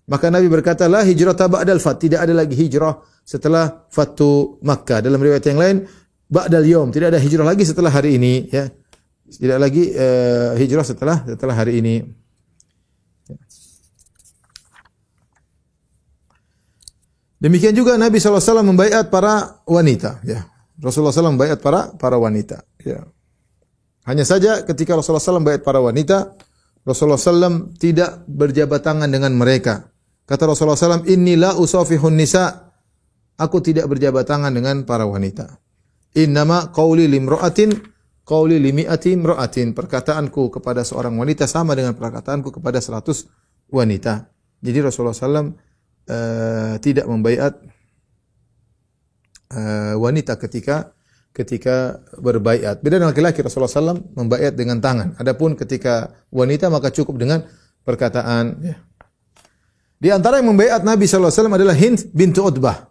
Maka Nabi berkata, la hijrah ba'dal fat. Tidak ada lagi hijrah setelah Fatu Makkah. Dalam riwayat yang lain, ba'dal yom. Tidak ada hijrah lagi setelah hari ini. Ya. Tidak lagi uh, hijrah setelah setelah hari ini. Demikian juga Nabi SAW membaiat para wanita. Ya. Rasulullah SAW membaiat para para wanita. Ya. Hanya saja ketika Rasulullah SAW membaiat para wanita, Rasulullah SAW tidak berjabat tangan dengan mereka. Kata Rasulullah SAW, Inilah usafihun nisa. Aku tidak berjabat tangan dengan para wanita. Innama qawli limro'atin, qawli limi'ati imro'atin. Perkataanku kepada seorang wanita sama dengan perkataanku kepada seratus wanita. Jadi Rasulullah SAW uh, tidak membaiat uh, wanita ketika ketika berbaiat. Beda dengan laki-laki Rasulullah SAW membaiat dengan tangan. Adapun ketika wanita maka cukup dengan perkataan. Ya. Di antara yang membaiat Nabi SAW adalah Hind bintu Utbah.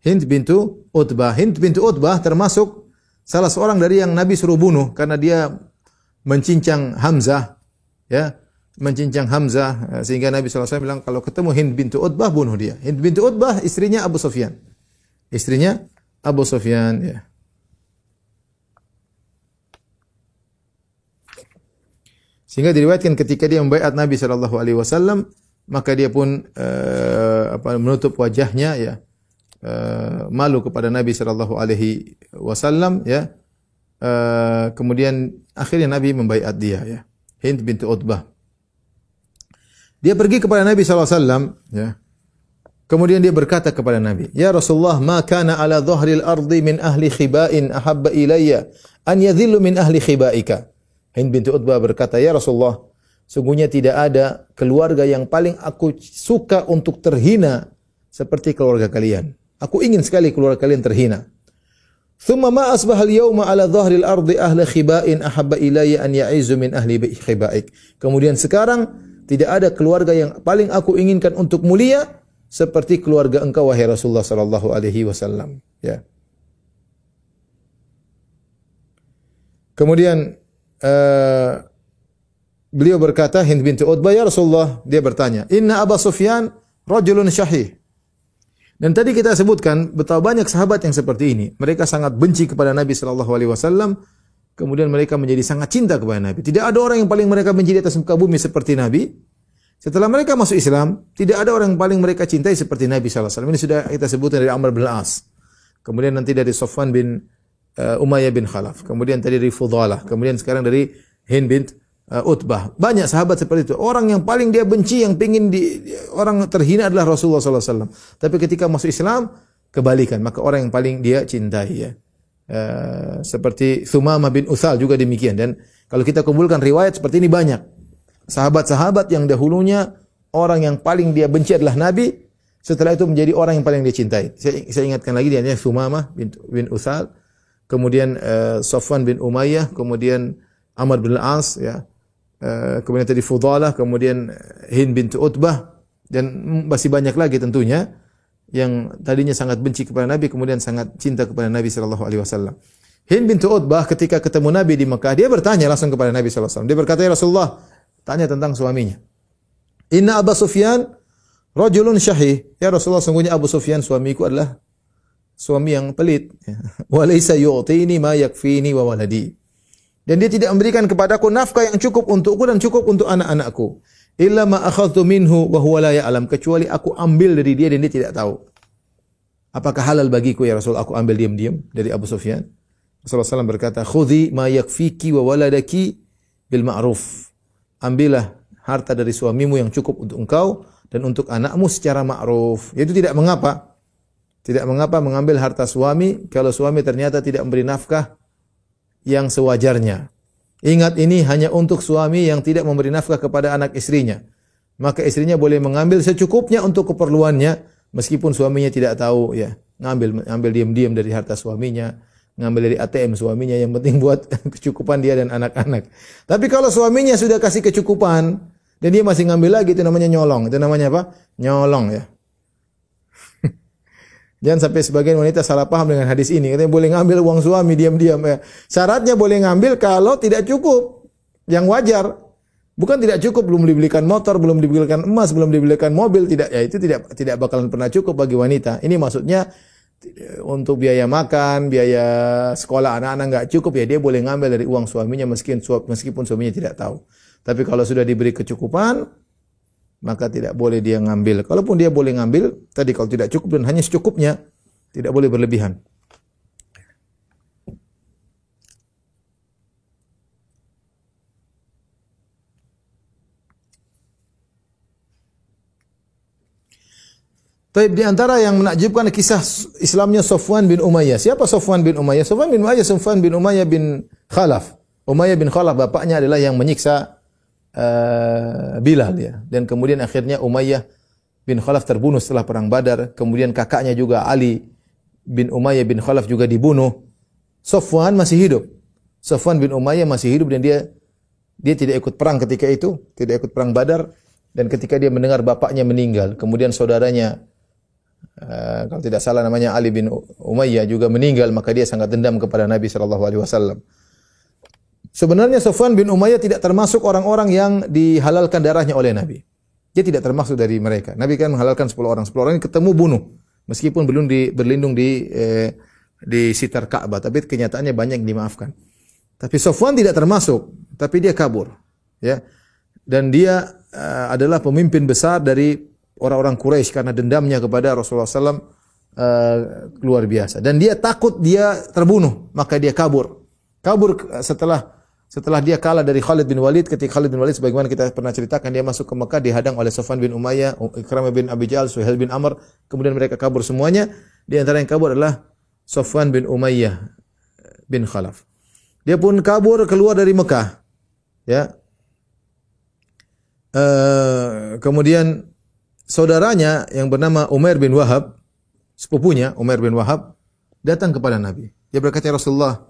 Hind bintu Utbah. Hind bintu Utbah termasuk salah seorang dari yang Nabi suruh bunuh karena dia mencincang Hamzah. Ya, mencincang Hamzah eh, sehingga Nabi SAW bilang kalau ketemu Hind bintu Utbah bunuh dia. Hind bintu Utbah istrinya Abu Sufyan. Istrinya Abu Sufyan ya. Sehingga diriwayatkan ketika dia membaiat Nabi sallallahu alaihi wasallam maka dia pun uh, apa menutup wajahnya ya uh, malu kepada Nabi sallallahu alaihi wasallam ya uh, kemudian akhirnya Nabi membaiat dia ya Hind bintu Utbah dia pergi kepada Nabi SAW, ya. Kemudian dia berkata kepada Nabi, "Ya Rasulullah, ma kana ala dhahril ardi min ahli khiba'in ahabba ilayya an yadhillu min ahli khibaika." Hind bintu Utbah berkata, "Ya Rasulullah, sungguhnya tidak ada keluarga yang paling aku suka untuk terhina seperti keluarga kalian. Aku ingin sekali keluarga kalian terhina." Thumma ma asbaha al-yawma ala dhahril ardi ahli khiba'in ahabba ilayya an ya'izu min ahli khibaik. Kemudian sekarang tidak ada keluarga yang paling aku inginkan untuk mulia seperti keluarga engkau wahai Rasulullah sallallahu alaihi wasallam. Ya. Kemudian uh, beliau berkata Hind binti Utbah ya Rasulullah dia bertanya, "Inna Abu Sufyan rajulun syahih." Dan tadi kita sebutkan betapa banyak sahabat yang seperti ini. Mereka sangat benci kepada Nabi sallallahu alaihi wasallam Kemudian mereka menjadi sangat cinta kepada Nabi. Tidak ada orang yang paling mereka benci di atas muka bumi seperti Nabi. Setelah mereka masuk Islam, tidak ada orang yang paling mereka cintai seperti Nabi SAW. Ini sudah kita sebutkan dari Amr bin As. Kemudian nanti dari Sofwan bin uh, Umayyah bin Khalaf. Kemudian tadi dari Fudalah. Kemudian sekarang dari Hind bin uh, Utbah. Banyak sahabat seperti itu. Orang yang paling dia benci, yang pingin di, orang terhina adalah Rasulullah SAW. Tapi ketika masuk Islam, kebalikan. Maka orang yang paling dia cintai ya. Uh, seperti Thumamah bin Uthal juga demikian. Dan kalau kita kumpulkan riwayat seperti ini banyak. Sahabat-sahabat yang dahulunya orang yang paling dia benci adalah Nabi setelah itu menjadi orang yang paling dia cintai. Saya, saya ingatkan lagi dia Thumamah bin, bin Uthal kemudian uh, Safwan bin Umayyah kemudian Amr bin Al-As ya. Uh, kemudian tadi Fudalah kemudian Hind bin Utbah dan masih banyak lagi tentunya yang tadinya sangat benci kepada Nabi kemudian sangat cinta kepada Nabi sallallahu alaihi wasallam. Hind bintu Utbah ketika ketemu Nabi di Mekah, dia bertanya langsung kepada Nabi wasallam. Dia berkata, "Ya Rasulullah, tanya tentang suaminya." Inna Abu Sufyan rajulun syahih. Ya Rasulullah, sungguhnya Abu Sufyan suamiku adalah suami yang pelit. Wa laysa yu'tini ma yakfini wa waladi. Dan dia tidak memberikan kepadaku nafkah yang cukup untukku dan cukup untuk anak-anakku illa ma akhadtu minhu wa huwa la ya'lam kecuali aku ambil dari dia dan dia tidak tahu. Apakah halal bagiku ya Rasul aku ambil diam-diam dari Abu Sufyan? Rasulullah SAW berkata, "Khudhi ma yakfiki wa waladaki bil ma'ruf." Ambillah harta dari suamimu yang cukup untuk engkau dan untuk anakmu secara ma'ruf. Itu tidak mengapa. Tidak mengapa mengambil harta suami kalau suami ternyata tidak memberi nafkah yang sewajarnya. Ingat ini hanya untuk suami yang tidak memberi nafkah kepada anak istrinya. Maka istrinya boleh mengambil secukupnya untuk keperluannya meskipun suaminya tidak tahu ya. Ngambil ngambil diam-diam dari harta suaminya, ngambil dari ATM suaminya yang penting buat kecukupan dia dan anak-anak. Tapi kalau suaminya sudah kasih kecukupan dan dia masih ngambil lagi itu namanya nyolong. Itu namanya apa? Nyolong ya. Jangan sampai sebagian wanita salah paham dengan hadis ini. Katanya boleh ngambil uang suami diam-diam. Ya. Syaratnya boleh ngambil kalau tidak cukup. Yang wajar. Bukan tidak cukup, belum dibelikan motor, belum dibelikan emas, belum dibelikan mobil, tidak ya itu tidak tidak bakalan pernah cukup bagi wanita. Ini maksudnya untuk biaya makan, biaya sekolah anak-anak nggak cukup ya dia boleh ngambil dari uang suaminya meskipun meskipun suaminya tidak tahu. Tapi kalau sudah diberi kecukupan, maka tidak boleh dia ngambil. Kalaupun dia boleh ngambil, tadi kalau tidak cukup dan hanya secukupnya, tidak boleh berlebihan. Tapi di antara yang menakjubkan kisah Islamnya Sofwan bin Umayyah. Siapa Sofwan bin Umayyah? Sofwan bin Umayyah, Sofwan bin Umayyah bin Khalaf. Umayyah bin Khalaf bapaknya adalah yang menyiksa uh, Bilal ya. Dan kemudian akhirnya Umayyah bin Khalaf terbunuh setelah perang Badar. Kemudian kakaknya juga Ali bin Umayyah bin Khalaf juga dibunuh. Sofwan masih hidup. Sofwan bin Umayyah masih hidup dan dia dia tidak ikut perang ketika itu, tidak ikut perang Badar dan ketika dia mendengar bapaknya meninggal, kemudian saudaranya Uh, kalau tidak salah namanya Ali bin Umayyah juga meninggal maka dia sangat dendam kepada Nabi sallallahu alaihi wasallam. Sebenarnya Sofwan bin Umayyah tidak termasuk orang-orang yang dihalalkan darahnya oleh Nabi. Dia tidak termasuk dari mereka. Nabi kan menghalalkan 10 orang. 10 orang ini ketemu bunuh. Meskipun belum di, berlindung di eh, di sitar Ka'bah, tapi kenyataannya banyak yang dimaafkan. Tapi Sofwan tidak termasuk, tapi dia kabur, ya. Dan dia uh, adalah pemimpin besar dari orang-orang Quraisy karena dendamnya kepada Rasulullah SAW uh, luar biasa. Dan dia takut dia terbunuh, maka dia kabur. Kabur setelah setelah dia kalah dari Khalid bin Walid, ketika Khalid bin Walid sebagaimana kita pernah ceritakan dia masuk ke Mekah dihadang oleh Sofwan bin Umayyah, Ikramah bin Abi Jahal, Suhail bin Amr, kemudian mereka kabur semuanya. Di antara yang kabur adalah Sofwan bin Umayyah bin Khalaf. Dia pun kabur keluar dari Mekah. Ya. Uh, kemudian saudaranya yang bernama Umar bin Wahab, sepupunya Umar bin Wahab, datang kepada Nabi. Dia berkata, ya Rasulullah,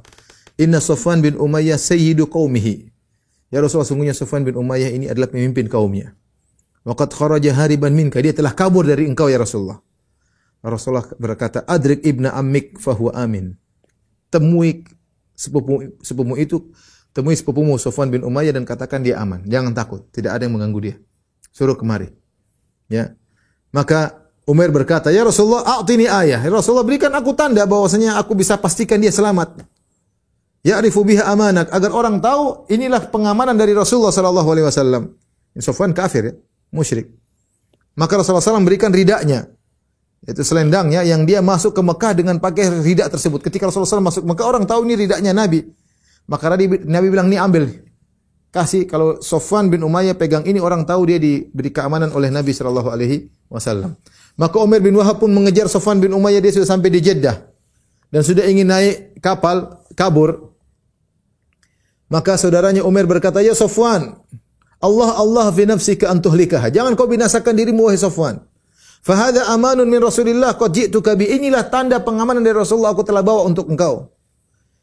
Inna Sofwan bin Umayyah sayyidu qawmihi. Ya Rasulullah, sungguhnya Sofwan bin Umayyah ini adalah pemimpin kaumnya. Waqad kharaja hariban minka. Dia telah kabur dari engkau ya Rasulullah. Rasulullah berkata, Adrik ibna ammik fahuwa amin. Temui sepupu, sepupu itu, temui sepupumu Sofwan bin Umayyah dan katakan dia aman. Jangan takut, tidak ada yang mengganggu dia. Suruh kemari. Ya. Maka Umar berkata, "Ya Rasulullah, a'tini ayah." Ya Rasulullah, berikan aku tanda bahwasanya aku bisa pastikan dia selamat. Ya'rifu biha amanak agar orang tahu inilah pengamanan dari Rasulullah sallallahu alaihi wasallam. Sofwan kafir ya, musyrik. Maka Rasulullah SAW berikan ridaknya. Itu selendangnya yang dia masuk ke Mekah dengan pakai ridak tersebut. Ketika Rasulullah SAW masuk Mekah, orang tahu ini ridaknya Nabi. Maka Nabi, bilang, ini ambil kasih kalau Sofwan bin Umayyah pegang ini orang tahu dia diberi keamanan oleh Nabi sallallahu alaihi wasallam. Maka Umar bin Wahab pun mengejar Sofwan bin Umayyah dia sudah sampai di Jeddah dan sudah ingin naik kapal kabur. Maka saudaranya Umar berkata, "Ya Sofwan, Allah Allah fi nafsika an tuhlikah. Jangan kau binasakan dirimu wahai Sofwan. Fahada amanun min Rasulillah qad ji'tuka bi inilah tanda pengamanan dari Rasulullah aku telah bawa untuk engkau."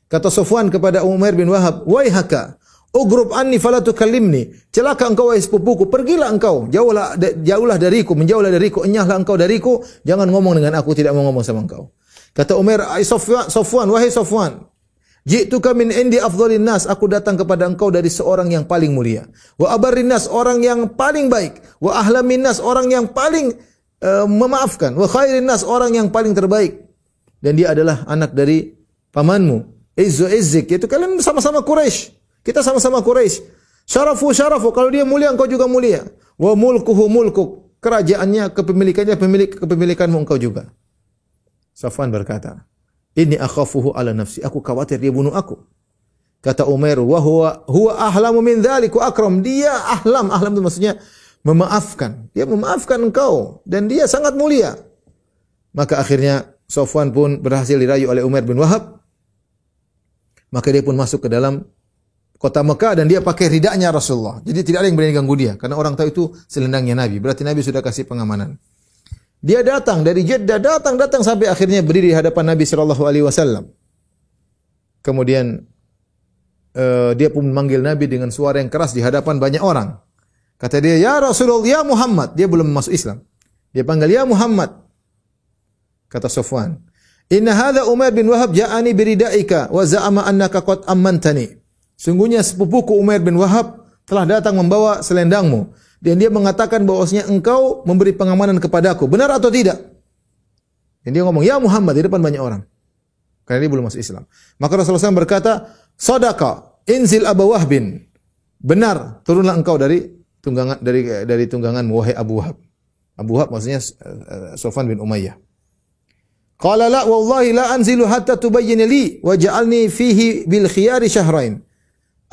Kata Sofwan kepada Umar bin Wahab, "Wahai haka, Ugrub anni fala tukallimni. Celaka engkau wahai sepupuku, pergilah engkau, jauhlah jauhlah dariku, menjauhlah dariku, enyahlah engkau dariku, jangan ngomong dengan aku, tidak mau ngomong sama engkau. Kata Umar, "Ai Sofwan, wahai Sofwan, Ji'tuka min indi afdhalin nas, aku datang kepada engkau dari seorang yang paling mulia. Wa abarrin nas, orang yang paling baik. Wa ahlamin nas, orang yang paling uh, memaafkan. Wa khairin nas, orang yang paling terbaik. Dan dia adalah anak dari pamanmu. Izzu Izzik, yaitu kalian sama-sama Quraisy. Kita sama-sama Quraisy. Syarafu syarafu, kalau dia mulia engkau juga mulia. Wa mulkuhu mulkuk, kerajaannya, kepemilikannya pemilik kepemilikanmu engkau juga. Safwan berkata, "Ini akhafuhu ala nafsi, aku khawatir dia bunuh aku." Kata Umar, "Wa huwa huwa ahlamu min dzalik akram." Dia ahlam, ahlam itu maksudnya memaafkan. Dia memaafkan engkau dan dia sangat mulia. Maka akhirnya Safwan pun berhasil dirayu oleh Umar bin Wahab. Maka dia pun masuk ke dalam kota Mekah dan dia pakai ridaknya Rasulullah. Jadi tidak ada yang berani ganggu dia karena orang tahu itu selendangnya Nabi. Berarti Nabi sudah kasih pengamanan. Dia datang dari Jeddah, datang datang sampai akhirnya berdiri di hadapan Nabi sallallahu alaihi wasallam. Kemudian uh, dia pun memanggil Nabi dengan suara yang keras di hadapan banyak orang. Kata dia, "Ya Rasulullah, ya Muhammad." Dia belum masuk Islam. Dia panggil, "Ya Muhammad." Kata Sofwan, "Inna hadha Umar bin Wahab ja'ani biridaika wa za'ama annaka qad ammantani." Sungguhnya sepupuku Umar bin Wahab telah datang membawa selendangmu dan dia mengatakan bahwasanya engkau memberi pengamanan kepadaku. Benar atau tidak? Dan dia ngomong, "Ya Muhammad" di depan banyak orang. Karena dia belum masuk Islam. Maka Rasulullah SAW berkata, "Sadaqa, inzil Abu Wahbin." Benar, turunlah engkau dari tunggangan dari dari tunggangan wahai Abu Wahab. Abu Wahab maksudnya uh, Sofan bin Umayyah. Qala la wallahi la anzilu hatta tubayyin li wa ja'alni fihi bil khiyari syahrain.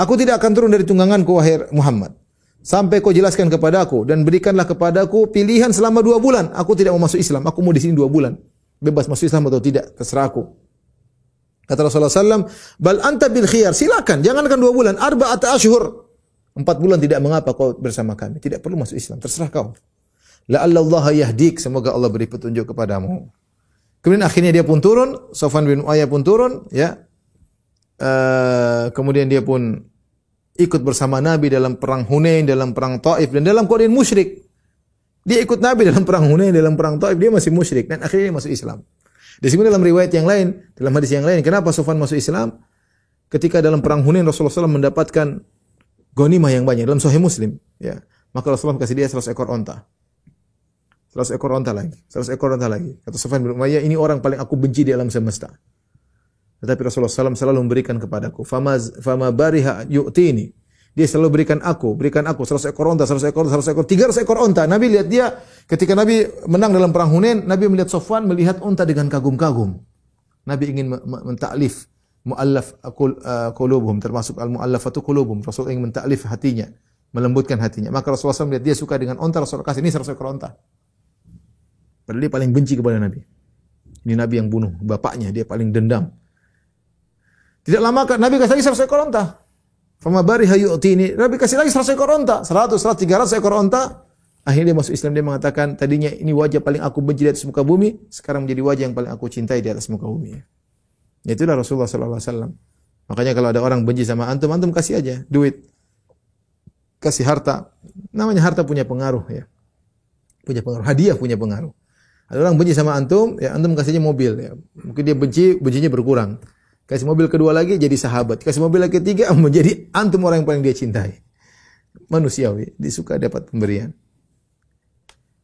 Aku tidak akan turun dari tungganganku wahai Muhammad sampai kau jelaskan kepadaku dan berikanlah kepadaku pilihan selama dua bulan. Aku tidak mau masuk Islam, aku mau di sini dua bulan. Bebas masuk Islam atau tidak, terserah aku. Kata Rasulullah SAW, bal anta bil khiyar, silakan, jangankan dua bulan, arba'at ashur. Empat bulan tidak mengapa kau bersama kami. Tidak perlu masuk Islam, terserah kau. La Allah yahdik, semoga Allah beri petunjuk kepadamu. Kemudian akhirnya dia pun turun, Sofan bin Uayyah pun turun, ya. Uh, kemudian dia pun ikut bersama Nabi dalam perang Hunain, dalam perang Taif dan dalam keadaan musyrik. Dia ikut Nabi dalam perang Hunain, dalam perang Taif, dia masih musyrik dan akhirnya dia masuk Islam. Disebut dalam riwayat yang lain, dalam hadis yang lain, kenapa Sofan masuk Islam? Ketika dalam perang Hunain Rasulullah SAW mendapatkan gonimah yang banyak dalam Sahih Muslim, ya. Maka Rasulullah kasih dia 100 ekor onta. 100 ekor onta lagi, 100 ekor onta lagi. Kata Sufyan bin Umayyah, ini orang paling aku benci di alam semesta. Tetapi Rasulullah SAW selalu memberikan kepadaku. Fama, fama bariha yu'tini. Dia selalu berikan aku, berikan aku 100 ekor onta, 100 ekor, 100 ekor, 300 ekor onta. Nabi lihat dia, ketika Nabi menang dalam perang Hunain, Nabi melihat Sofwan melihat onta dengan kagum-kagum. Nabi ingin mentaklif muallaf qulubuhum termasuk al muallafatu qulubuhum. Rasul ingin mentaklif hatinya, melembutkan hatinya. Maka Rasulullah SAW melihat dia suka dengan onta, Rasulullah kasih ini 100 ekor onta. Padahal dia paling benci kepada Nabi. Ini Nabi yang bunuh bapaknya, dia paling dendam. Tidak lama Nabi kasih lagi 100 ekor onta. Fama bari ini. Nabi kasih lagi 100 ekor onta. 100, 100, 300 ekor onta. Akhirnya dia masuk Islam. Dia mengatakan, tadinya ini wajah paling aku benci di atas muka bumi. Sekarang menjadi wajah yang paling aku cintai di atas muka bumi. Itulah Rasulullah SAW. Makanya kalau ada orang benci sama antum, antum kasih aja duit. Kasih harta. Namanya harta punya pengaruh ya. Punya pengaruh. Hadiah punya pengaruh. Ada orang benci sama antum, ya antum kasihnya mobil ya. Mungkin dia benci, bencinya berkurang. Kasih mobil kedua lagi jadi sahabat. Kasih mobil lagi ketiga menjadi antum orang yang paling dia cintai. Manusiawi, disuka dapat pemberian.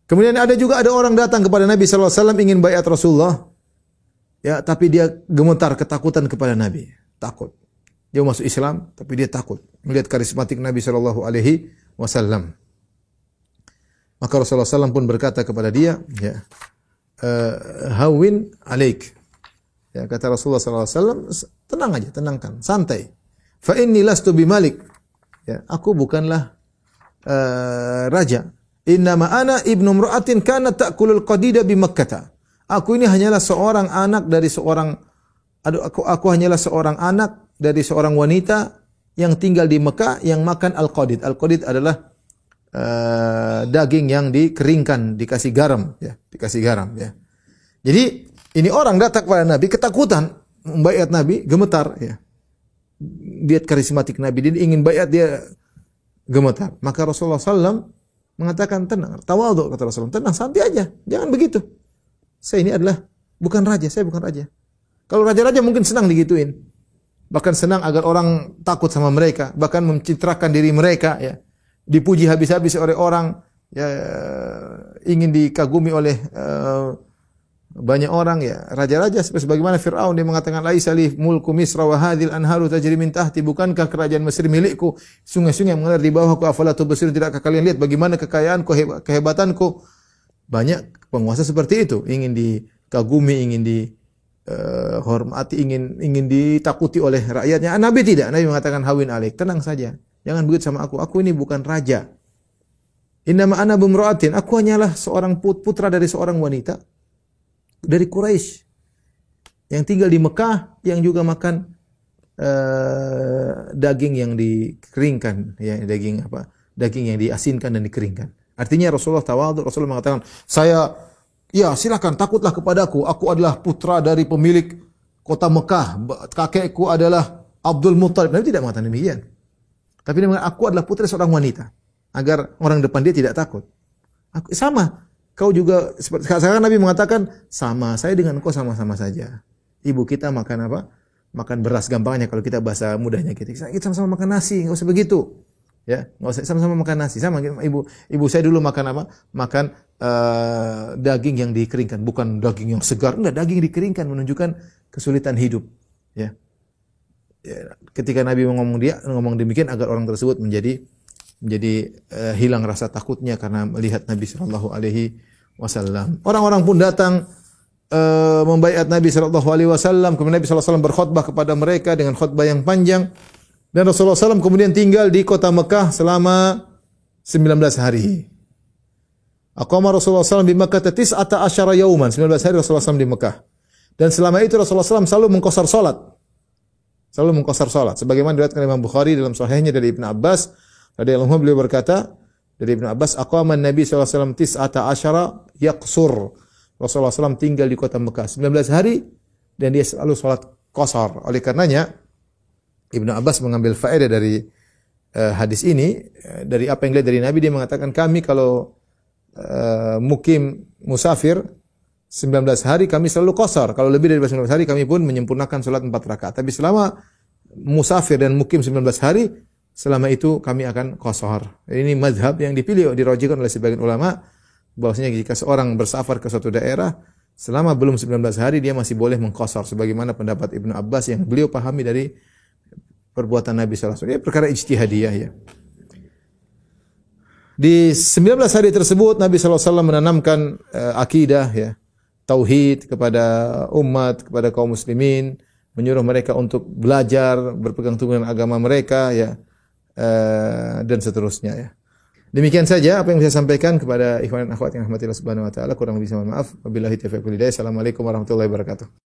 Kemudian ada juga ada orang datang kepada Nabi SAW ingin bayat Rasulullah. Ya, tapi dia gemetar ketakutan kepada Nabi. Takut. Dia masuk Islam, tapi dia takut melihat karismatik Nabi Shallallahu Alaihi Wasallam. Maka Rasulullah SAW pun berkata kepada dia, ya, uh, hawin alaik. Ya, kata Rasulullah SAW, tenang aja, tenangkan, santai. Fa inni lastu bimalik. Ya, aku bukanlah uh, raja. Innama ana ibnu mra'atin kana ta'kulul qadida bi Makkah. Aku ini hanyalah seorang anak dari seorang aduh, aku aku hanyalah seorang anak dari seorang wanita yang tinggal di Mekah yang makan al-qadid. Al-qadid adalah uh, daging yang dikeringkan, dikasih garam ya, dikasih garam ya. Jadi ini orang datang kepada Nabi ketakutan, membayat Nabi gemetar ya. Lihat karismatik Nabi, dia ingin bayat dia gemetar. Maka Rasulullah SAW mengatakan tenang, tawadhu kata Rasulullah, tenang santai aja, jangan begitu. Saya ini adalah bukan raja, saya bukan raja. Kalau raja-raja mungkin senang digituin. Bahkan senang agar orang takut sama mereka, bahkan mencitrakan diri mereka ya. Dipuji habis-habis oleh orang ya ingin dikagumi oleh uh, banyak orang ya raja-raja seperti sebagaimana Firaun dia mengatakan laisa li mulku misra wa hadhil anharu tajri min tahti. Bukankah kerajaan Mesir milikku? Sungai-sungai mengalir di bawahku afala tubsirun? Tidakkah kalian lihat bagaimana kekayaanku kehebatanku? Banyak penguasa seperti itu ingin dikagumi ingin dihormati uh, ingin ingin ditakuti oleh rakyatnya. Nabi tidak. Nabi mengatakan hawin alik tenang saja. Jangan begitu sama aku. Aku ini bukan raja. Innama ana bumra'atin aku hanyalah seorang putra dari seorang wanita dari Quraisy yang tinggal di Mekah yang juga makan uh, daging yang dikeringkan ya daging apa daging yang diasinkan dan dikeringkan. Artinya Rasulullah tawadhu Rasulullah mengatakan saya ya silakan takutlah kepadaku. Aku adalah putra dari pemilik kota Mekah. Kakekku adalah Abdul Muttalib. Nabi tidak mengatakan demikian. Tapi dia mengatakan aku adalah putra seorang wanita agar orang depan dia tidak takut. Aku, sama Kau juga sekarang Nabi mengatakan sama, saya dengan kau sama-sama saja. Ibu kita makan apa? Makan beras gampangnya kalau kita bahasa mudahnya kita. Kita sama-sama makan nasi, enggak usah begitu. Ya, nggak usah sama-sama makan nasi. Sama ibu ibu saya dulu makan apa? Makan uh, daging yang dikeringkan, bukan daging yang segar. Enggak, daging dikeringkan menunjukkan kesulitan hidup. Ya. ya ketika Nabi ngomong dia ngomong demikian agar orang tersebut menjadi menjadi uh, hilang rasa takutnya karena melihat Nabi Shallallahu Alaihi Wasallam. Orang-orang pun datang uh, membaiat Nabi Shallallahu Alaihi Wasallam. Kemudian Nabi Shallallahu Alaihi Wasallam berkhutbah kepada mereka dengan khutbah yang panjang. Dan Rasulullah SAW kemudian tinggal di kota Mekah selama 19 hari. Aqama Rasulullah SAW di Mekah tetis ata asyara yauman. 19 hari Rasulullah SAW di Mekah. Dan selama itu Rasulullah SAW selalu mengkosar salat. Selalu mengkosar salat. Sebagaimana diriwayatkan Imam Bukhari dalam sahihnya dari Ibn Abbas. Radiyallahu beliau berkata, dari Ibn Abbas, Aqama Nabi SAW ata asyara yaqsur. Rasulullah SAW tinggal di kota Mekah 19 hari dan dia selalu salat kosar. Oleh karenanya, Ibnu Abbas mengambil faedah dari uh, hadis ini uh, dari apa yang dilihat dari Nabi dia mengatakan kami kalau uh, mukim musafir 19 hari kami selalu kosar. Kalau lebih dari 19 hari kami pun menyempurnakan sholat 4 rakaat. Tapi selama musafir dan mukim 19 hari selama itu kami akan kosar. Ini madhab yang dipilih dirojikan oleh sebagian ulama bahwasanya jika seorang bersafar ke suatu daerah selama belum 19 hari dia masih boleh mengkosar sebagaimana pendapat Ibnu Abbas yang beliau pahami dari perbuatan Nabi SAW. Ya perkara ijtihadiyah ya. Di 19 hari tersebut Nabi SAW menanamkan uh, akidah ya, tauhid kepada umat, kepada kaum muslimin, menyuruh mereka untuk belajar, berpegang teguh dengan agama mereka ya, uh, dan seterusnya ya. Demikian saja apa yang saya sampaikan kepada ikhwan akhwat yang rahmatillah subhanahu wa taala. Kurang lebih mohon maaf. Wabillahi taufiq wal hidayah. Assalamualaikum warahmatullahi wabarakatuh.